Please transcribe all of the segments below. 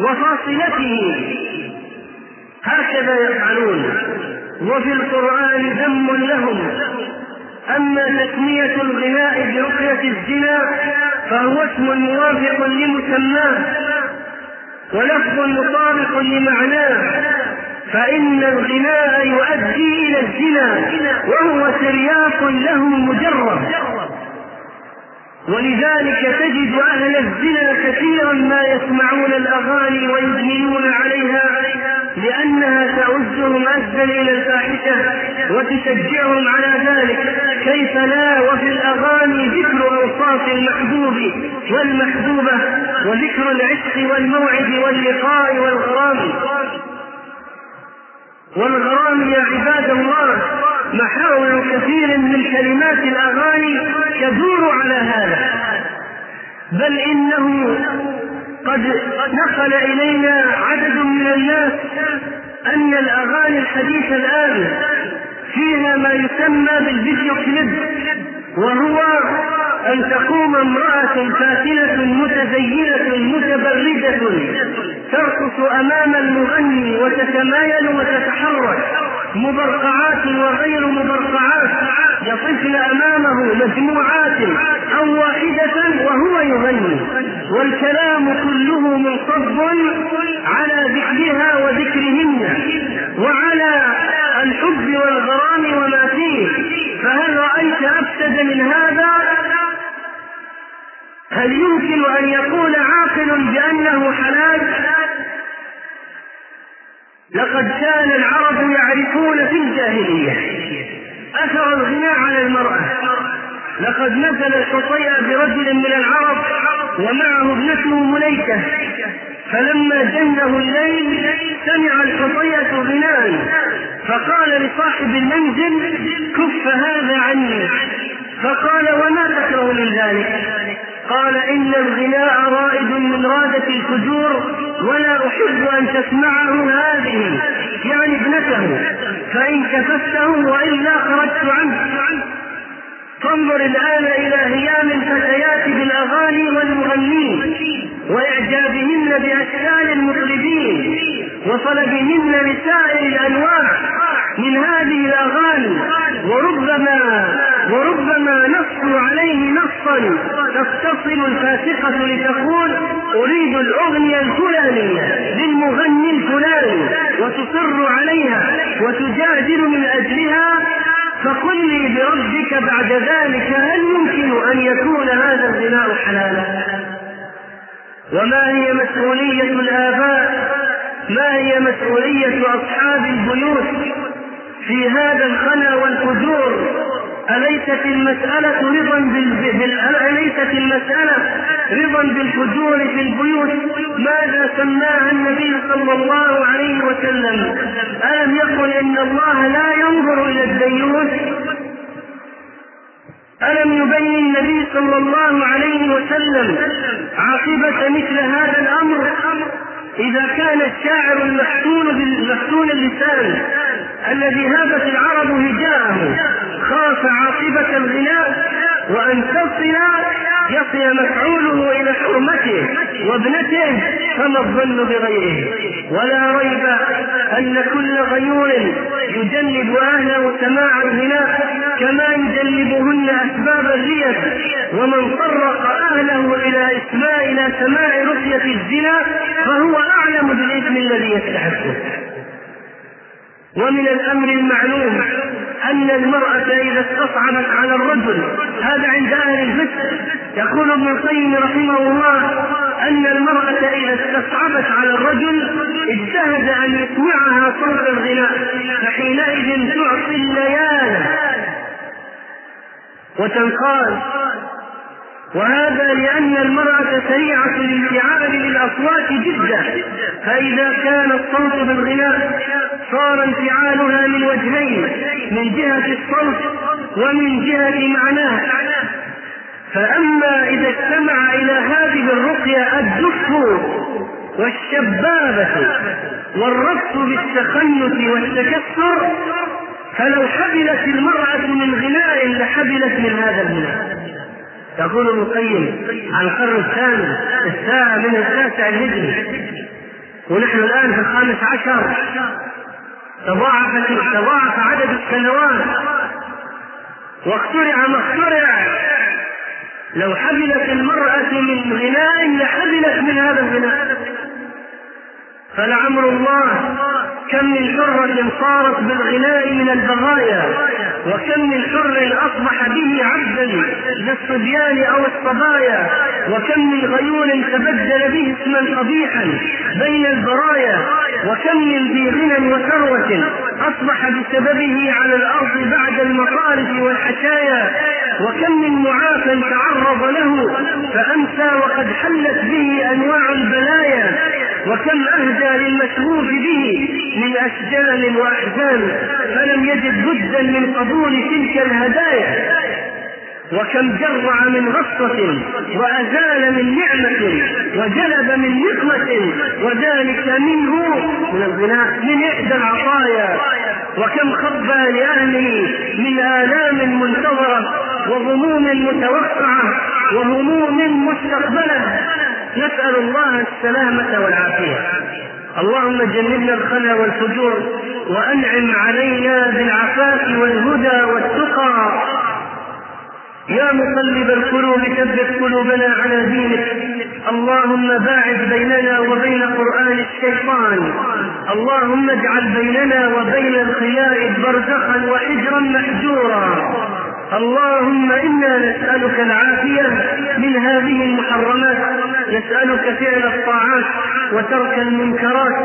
وفاصلته هكذا يفعلون. وفي القرآن ذم لهم. أما تسمية الغناء برقية الزنا فهو اسم موافق لمسماه ولفظ مطابق لمعناه. فإن الغناء يؤدي إلى الزنا وهو ترياق له مجرد. ولذلك تجد أهل الزنا كثيرا ما يسمعون الأغاني ويدمنون عليها لأنها تعزهم أزا إلى الفاحشة وتشجعهم على ذلك. كيف لا؟ وفي الأغاني ذكر أوصاف المحبوب والمحبوبة وذكر العشق والموعد واللقاء والغرام. والغرام يا عباد الله محاور كثير من كلمات الأغاني تدور على هذا. بل إنه قد نقل إلينا عدد من الناس أن الأغاني الحديثة الآن فيها ما يسمى بالفيديو كليب وهو أن تقوم امرأة فاتنة متزينة متبردة ترقص أمام المغني وتتمايل وتتحرك. مبرقعات وغير مبرقعات يطفن أمامه مجموعات أو واحدة وهو يغني والكلام كله منصب على ذكرها وذكرهن وعلى الحب والغرام وما فيه. فهل رأيت أفسد من هذا؟ هل يمكن أن يقول عاقل بأنه حلال؟ لقد كان العرب يعرفون في الجاهلية أثر الغناء على المرأة. لقد نزل الحصيئة برجل من العرب ومعه ابنته مليكة فلما جنه الليل سمع الحصية غناء فقال لصاحب المنزل كف هذا عني. فقال وما تكره من ذلك؟ قال إن الغناء رائد من رادة الفجور ولا أحب أن تسمعه هذه يعني ابنته فإن كففته وإلا خرجت عنه. فانظر الآن إلى هيام الفتيات بالأغاني والمغنين وإعجابهن بأشكال المطربين وطلبهن لسائر الأنواع من هذه الأغاني وربما وربما نصوا عليه نصا تتصل الفاسقة لتقول أريد الأغنية الفلانية للمغني الفلاني وتصر عليها وتجادل من أجلها فقل لي بربك بعد ذلك هل يمكن أن يكون هذا الغناء حلالا؟ وما هي مسؤولية الآباء؟ ما هي مسؤولية أصحاب البيوت في هذا الخنا والفجور؟ أليست المسألة رضا. أليست المسألة رضا بالفجور في البيوت؟ ماذا سماها النبي صلى الله عليه وسلم؟ ألم يقل إن الله لا ينظر إلى الديوث ألم يبين النبي صلى الله عليه وسلم عاقبة مثل هذا الأمر؟ إذا كان الشاعر بالمفتون اللسان الذي هابت العرب هجاءه خاف عاقبة الغناء وأن تصل يصل مفعوله إلى حرمته وابنته فما الظن بغيره؟ ولا ريب أن كل غيور يجنب أهله سماع الغناء كما يجنبهن أسباب الرية ومن طرق أهله إلى إسماء إلى سماع رقية الزنا فهو أعلم بالإثم الذي يستحقه. ومن الأمر المعلوم أن المرأة إذا استصعبت على الرجل هذا عند أهل الفقه. يقول ابن القيم رحمه الله أن المرأة إذا استصعبت على الرجل اجتهد أن يسمعها صوت الغناء فحينئذ تعطي الليالي. وتنقال وهذا لأن المرأة سريعة الانفعال للأصوات جدا فإذا كان الصوت بالغناء صار انفعالها من وجهين من جهة الصوت ومن جهة معناه. فأما إذا اجتمع إلى هذه الرقية الدف والشبابة والرقص بالتخنث والتكسر فلو حبلت المرأة من غناء لحبلت من هذا الغناء يقول ابن القيم عن القرن الثامن الساعة من التاسع الهجري ونحن الآن في الخامس عشر. تضاعف تضاعف عدد السنوات. واخترع ما اخترع لو حبلت المرأة من غناء لحبلت من هذا الغناء. فلعمر الله كم من حرة صارت بالغناء من البغايا وكم من حر أصبح به عبدا للصبيان أو الصبايا وكم من غيول تبدل به اسما قبيحا بين البرايا وكم من ذي غنى وثروة أصبح بسببه على الأرض بعد المصارف والحشايا وكم من معاف تعرض له فأمسى وقد حلت به أنواع البلايا وكم أهدى للمشغوف به من أشجان وأحزان فلم يجد بدا من قبول تلك الهدايا. وكم جرع من غصة وأزال من نعمة وجلب من نقمة وذلك منه من الغناء من إحدى العطايا. وكم خبى لأهله من آلام منتظرة وغموم متوقعة وهموم مستقبلة. نسأل الله السلامة والعافية. اللهم جنبنا الخلا والفجور وأنعم علينا بالعفاف والهدى والتقى. يا مقلب القلوب ثبت قلوبنا على دينك. اللهم باعد بيننا وبين قرآن الشيطان. اللهم اجعل بيننا وبين الخيائب برزخا وحجرا محجورا. اللهم إنا نسألك العافية من هذه المحرمات. نسألك فعل الطاعات وترك المنكرات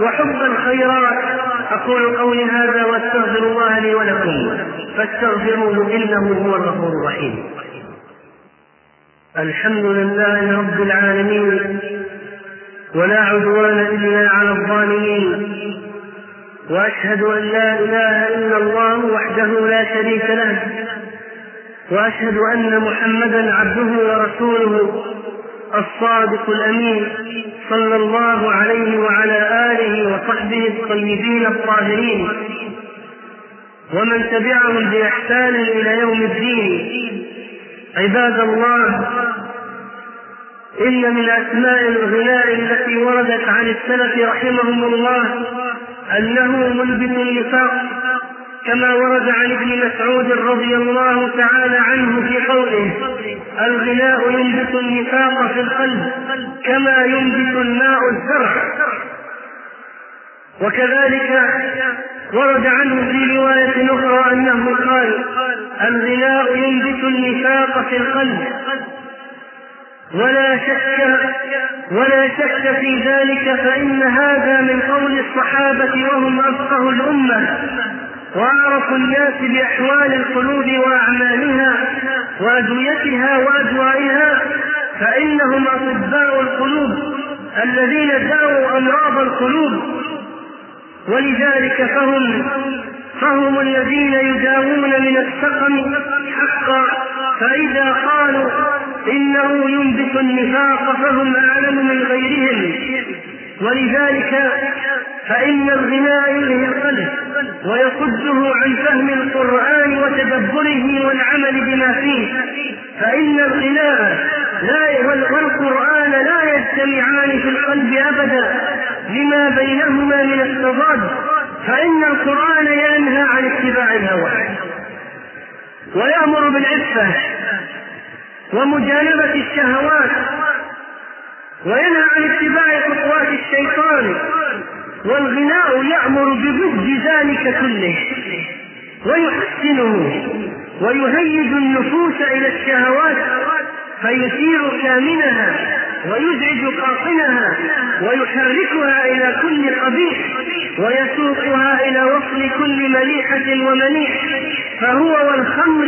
وحب الخيرات. أقول قولي هذا وأستغفر الله لي ولكم. فاستغفروه إنه هو الغفور الرحيم. الحمد لله رب العالمين ولا عدوان إلا على الظالمين وأشهد أن لا إله إلا الله وحده لا شريك له وأشهد أن محمدا عبده ورسوله الصادق الأمين. صلى الله عليه وعلى آله وصحبه الطيبين الطاهرين. ومن تبعهم بإحسان إلى يوم الدين. عباد الله إن من أسماء الغناء التي وردت عن السلف رحمهم الله أنه ملبس النفاق. كما ورد عن ابن مسعود رضي الله تعالى عنه في قوله الغناء ينبت النفاق في القلب كما ينبت الماء الزرع. وكذلك ورد عنه في رواية أخرى أنه قال الغناء ينبت النفاق في القلب. ولا شك ولا شك في ذلك فإن هذا من قول الصحابة وهم أفقه الأمة. وأعرف الناس بأحوال القلوب وأعمالها وأدويتها وأدوائها فإنهم أطباء القلوب الذين داووا أمراض القلوب. ولذلك فهم فهم الذين يداوون من السقم حقا فإذا قالوا إنه ينبت النفاق فهم أعلم من غيرهم. ولذلك فإن الغناء يلهي القلب. ويصده عن فهم القرآن وتدبره والعمل بما فيه. فإن الغناء لا والقرآن لا يجتمعان في القلب أبدا لما بينهما من التضاد. فإن القرآن ينهى عن اتباع الهوى ويأمر بالعفة ومجانبة الشهوات وينهى عن اتباع خطوات الشيطان. والغناء يأمر بضد ذلك كله ويحسنه ويهيج النفوس إلى الشهوات فيثير كامنها ويزعج قاطنها ويحركها إلى كل قبيح ويسوقها إلى وصل كل مليحة ومنيح فهو والخمر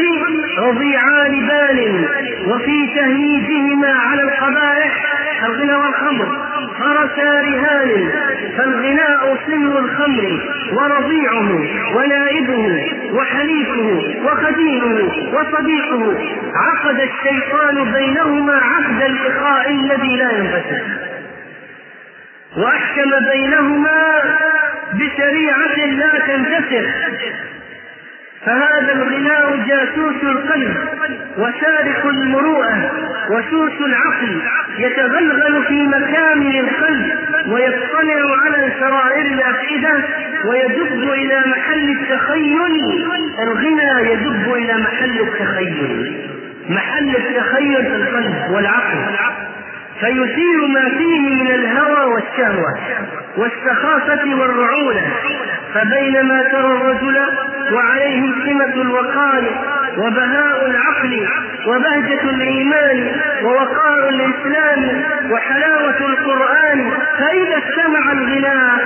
رضيعان بال وفي تهييجهما على القبائح الغنى والخمر. فرسا رهان فالغناء سن الخمر ورضيعه ونائبه وحليفه وخديمه وصديقه. عقد الشيطان بينهما عقد اللقاء الذي لا ينفسخ وأحكم بينهما بشريعة لا تنتسخ فهذا الغناء جاسوس القلب وسارق المروءة وسوس العقل. يتغلغل في مكامن القلب ويطلع على سرائر الأفئدة ويدب إلى محل التخيل. الغنى يدب إلى محل التخيل. محل التخيل في القلب والعقل. فيثير ما فيه من الهوى والشهوة والسخافة والرعونة. فبينما ترى الرجل وعليه سمة الوقار وبهاء العقل وبهجة الإيمان ووقار الإسلام وحلاوة القرآن فإذا استمع الغناء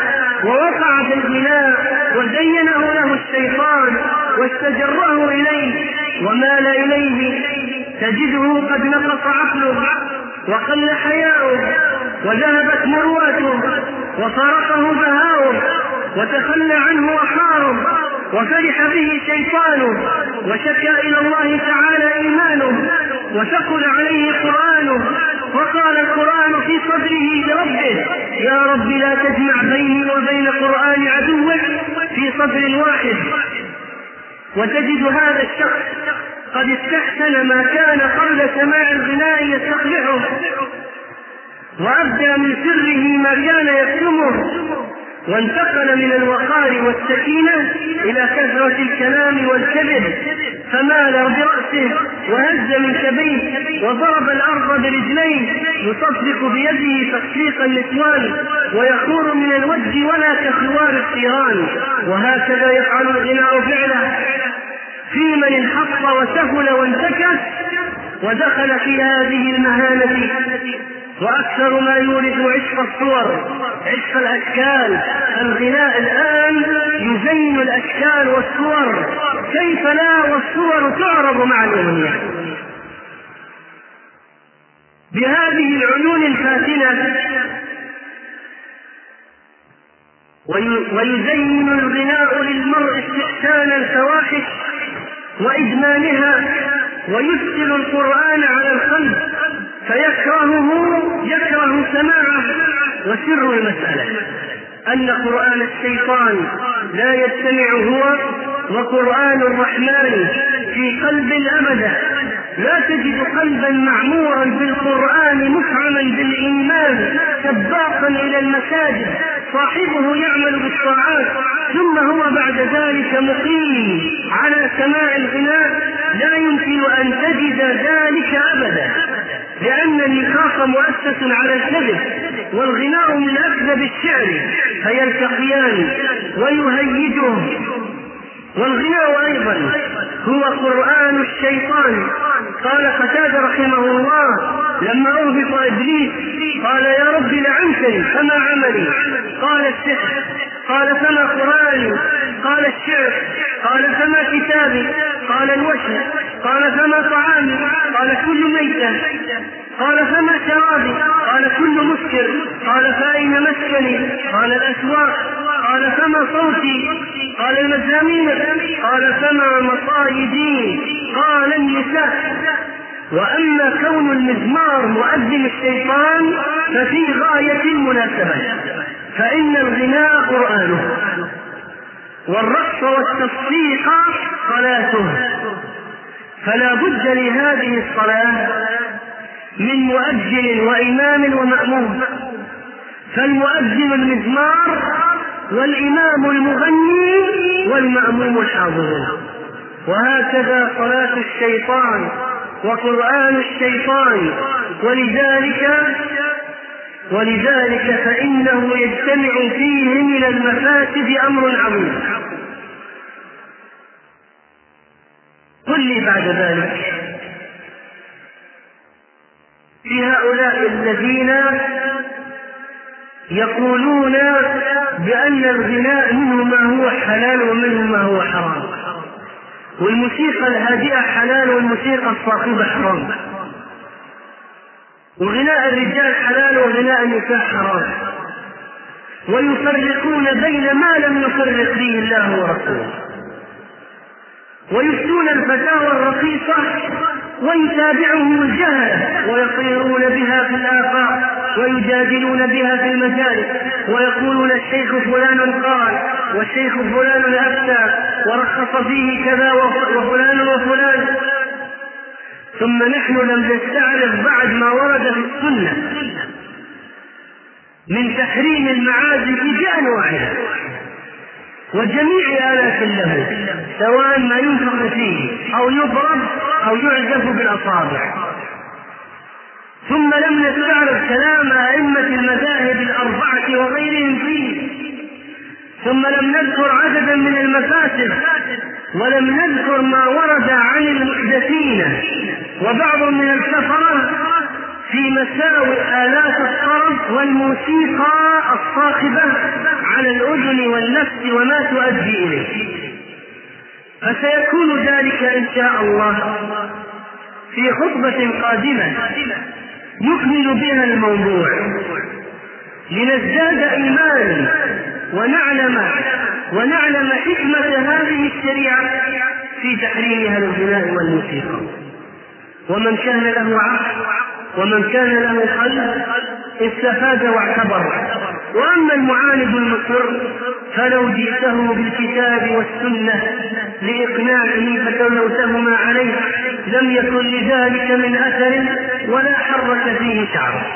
ووقع في الغناء وزينه له الشيطان واستجره إليه ومال إليه تجده قد نقص عقله وقل حياؤه وذهبت مروته وفارقه بهاؤه وتخلى عنه وحاره وفرح به شيطانه وشكى إلى الله تعالى إيمانه وثقل عليه قرآنه وقال القرآن في صدره لربه يا رب لا تجمع بيني وبين قرآن عدوك في صدر واحد. وتجد هذا الشخص قد استحسن ما كان قبل سماع الغناء يستقبحه وأبدى من سره ما كان يكتمه. وانتقل من الوقار والسكينة إلى كثرة الكلام والكذب فمال برأسه وهز من كبيه وضرب الأرض برجليه يصفق بيده تصفيق النسوان ويخور من الوجه ولا كخوار الثيران وهكذا يفعل الغناء فعله. في من انحط وسهل وانتكس ودخل في هذه المهانة. وأكثر ما يورث عشق الصور عشق الأشكال. الغناء الآن يزين الأشكال والصور. كيف لا والصور تعرض مع الأغنية؟ بهذه العيون الفاتنة ويزين الغناء للمرء استحسان الفواحش وإدمانها ويسكن القرآن على القلب فيكرهه يكره سماعه وسر المسألة. أن قرآن الشيطان لا يجتمع هو وقرآن الرحمن في قلب أبدا. لا تجد قلبا معمورا بالقرآن مفعما بالإيمان سباقا إلى المساجد. صاحبه يعمل بالطاعات ثم هو بعد ذلك مقيم على سماع الغناء. لا يمكن أن تجد ذلك أبدا النفاق مؤسس على الكذب والغناء من أكذب الشعر فيلتقيان ويهيجه والغناء أيضا هو قرآن الشيطان. قال قتادة رحمه الله لما أهبط إبليس قال يا رب لعنتني فما عملي؟ قال السحر. قال فما قرآني؟ قال الشعر. قال فما كتابي؟ قال الوشم قال فما طعامي؟ قال كل ميتة. قال فما شرابي؟ قال كل مسكر. قال فأين مسكني؟ قال الأسواق. قال فما صوتي؟ قال المزامير. قال فما مصايدي؟ قال النساء. وأما كون المزمار مؤذن الشيطان ففي غاية المناسبة. فإن الغناء قرآنه. والرقص والتصفيق صلاته. فلا بد لهذه الصلاة من مؤذن وإمام ومأموم. فالمؤذن المزمار والإمام المغني والمأموم الحاضرون. وهكذا صلاة الشيطان وقرآن الشيطان. ولذلك ولذلك فإنه يجتمع فيه من المفاسد أمر عظيم. قل لي بعد ذلك. هؤلاء الذين يقولون بأن الغناء منه ما هو حلال ومنه ما هو حرام. والموسيقى الهادئة حلال والموسيقى الصاخبة حرام. وغناء الرجال حلال وغناء النساء حرام. ويفرقون بين ما لم يفرق به الله ورسوله. ويفتون الفتاوى الرخيصة ويتابعهم الجهل ويطيرون بها في الآفاق ويجادلون بها في المجالس ويقولون الشيخ فلان قال والشيخ فلان أفتى ورخص فيه كذا وفلان وفلان. ثم نحن لم نستعرض بعد ما ورد في السنة من تحريم المعازف بأنواعها وجميع آلات له سواء ما ينفخ فيه أو يضرب أو يعزف بالأصابع. ثم لم نستعرض كلام أئمة المذاهب الأربعة وغيرهم فيه. ثم لم نذكر عددا من المفاسد ولم نذكر ما ورد عن المحدثين. وبعض من الكفرة في مساوئ آلات الطرب والموسيقى الصاخبة على الأذن والنفس وما تؤدي إليه. فسيكون ذلك إن شاء الله في خطبة قادمة نكمل بها الموضوع. لنزداد إيمانا ونعلم ونعلم حكمة هذه الشريعة في تحريمها للغناء والموسيقى. ومن كان له عقل ومن كان له قلب استفاد واعتبر. وأما المعاند المصر فلو جئته بالكتاب والسنة لإقناعه فتلوتهما عليه لم يكن لذلك من أثر ولا حرك فيه شعره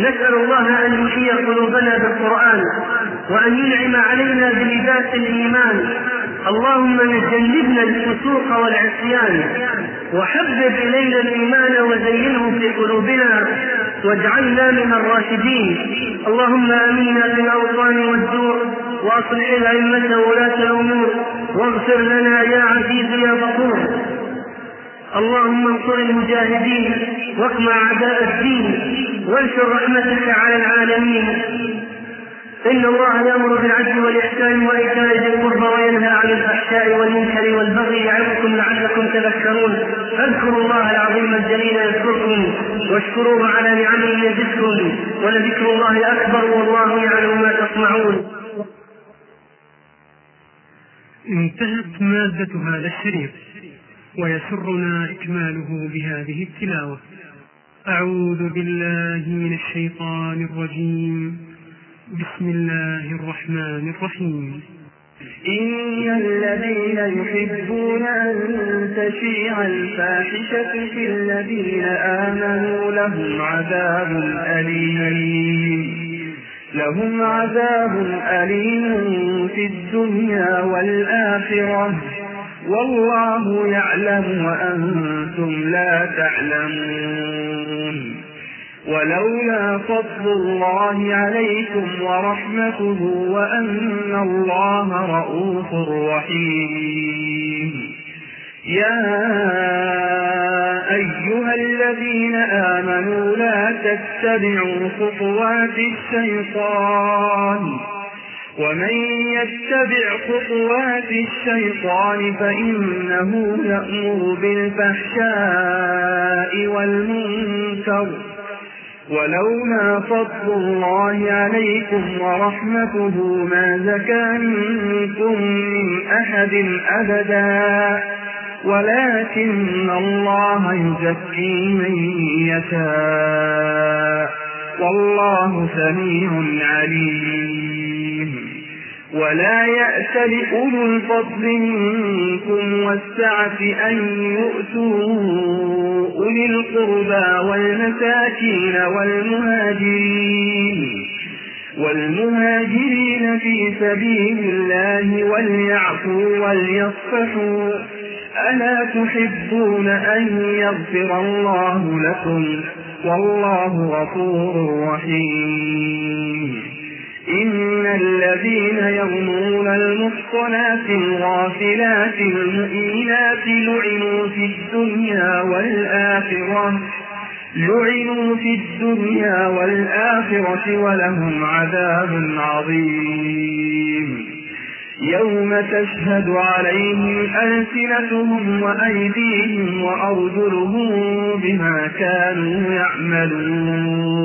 نسأل الله أن يحيي قلوبنا بالقرآن وأن ينعم علينا بلباس الإيمان. اللهم جنبنا الفسوق والعصيان وحبب إلينا الإيمان وزينه في قلوبنا. واجعلنا من الراشدين. اللهم آمنا في الأوطان والدور وأصلح الأئمة وولاة الأمور واغفر لنا يا عزيز يا غفور. اللهم انصر المجاهدين واقمع أعداء الدين وانشر رحمتك على العالمين. إن الله يأمر بالعدل والإحسان وإيتاء ذي القربى وينهى عن الفحشاء والمنكر والبغي يعظكم لعلكم تذكرون فاذكروا الله العظيم الجليل يذكركم واشكروه على نعمه يزدكم ولذكر الله أكبر والله يعلم ما تصنعون. انتهت مادة هذا الشريط ويسرنا إكماله بهذه التلاوة أعوذ بالله من الشيطان الرجيم بسم الله الرحمن الرحيم. إن الذين يحبون أن تشيع الفاحشة في الذين آمنوا لهم عذاب أليم. لهم عذاب أليم في الدنيا والآخرة. والله يعلم وأنتم لا تعلمون. ولولا فضل الله عليكم ورحمته وأن الله رؤوف رحيم. يا أيها الذين آمنوا لا تتبعوا خطوات الشيطان. ومن يتبع خطوات الشيطان فإنه يأمر بالفحشاء والمنكر. ولولا فضل الله عليكم ورحمته ما زكى منكم من أحد أبدا. ولكن الله يزكي من يشاء. والله سميع عليم. ولا يأت لأولو الفضل منكم والسعة أن يؤتوا أولي القربى والمساكين والمهاجرين والمهاجرين في سبيل الله وليعفوا وليصفحوا. ألا تحبون أن يغفر الله لكم؟ والله غفور رحيم. إن الذين يرمون المحصنات الغافلات المؤمنات لعنوا في الدنيا والآخرة لعنوا في الدنيا والآخرة ولهم عذاب عظيم. يوم تشهد عليهم ألسنتهم وأيديهم وأرجلهم بما كانوا يعملون.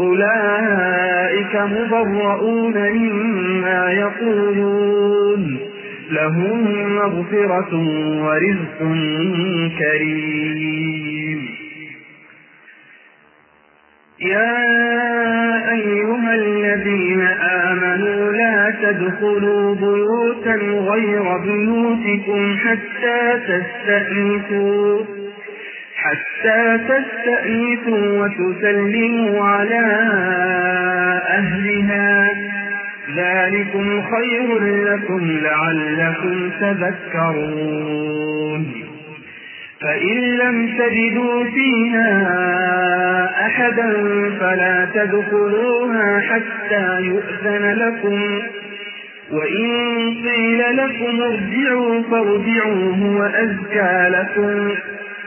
أولئك مبرؤون مما يقولون لهم مغفرة ورزق كريم يا أيها الذين آمنوا لا تدخلوا بيوتا غير بيوتكم حتى تستأنسوا حتى تستأنسوا وتسلموا على أهلها. ذلكم خير لكم لعلكم تذكرون. فإن لم تجدوا فيها أحدا فلا تدخلوها حتى يؤذن لكم. وإن قيل لكم ارجعوا فارجعوا هو أزكى لكم.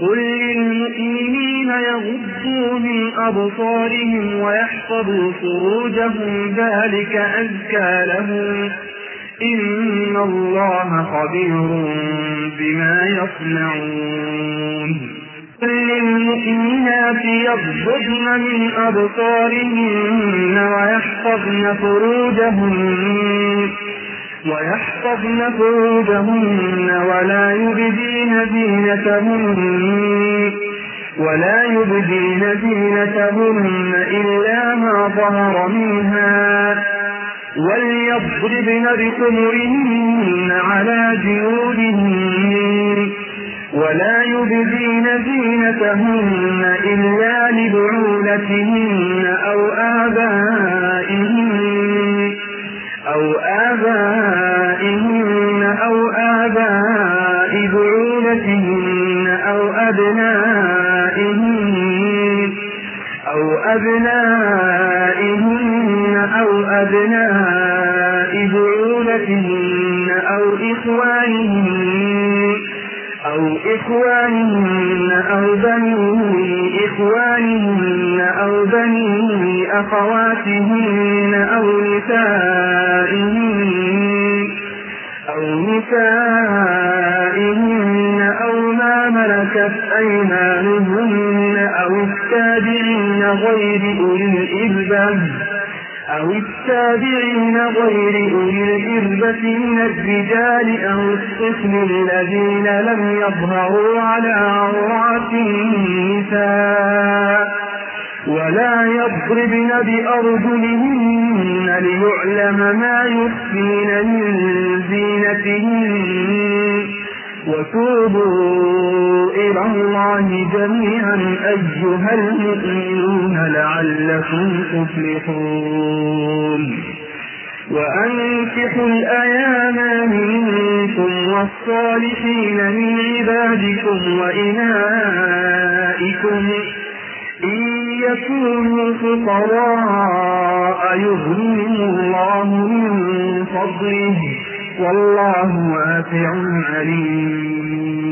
قل للمؤمنين يغضوا من أبصارهم ويحفظوا فروجهم ذلك أزكى لهم إن الله خبير بما يصنعون قل للمؤمنات يغضضن من أبصارهن ويحفظن فروجهن ويحفظن فروجهن ولا يبدين زينتهن ولا يبدين زينتهن إلا ما ظهر منها وليضربن بخمرهن على جيودهن ولا يبدين زينتهن إلا لبعولتهن أو آبائهن. أو آبائهن أو آباء بعولتهن أو أبنائهن أو أبنائهن يضربن بأرجلهن ليعلم ما يخفين من زينتهن. وتوبوا إلى الله جميعا أيها المؤمنون لعلكم تفلحون. وأنكحوا الأيام منكم والصالحين من عبادكم وإنائكم. إن يكونوا فقراء يغنيهم الله من فضله والله واسع عليم.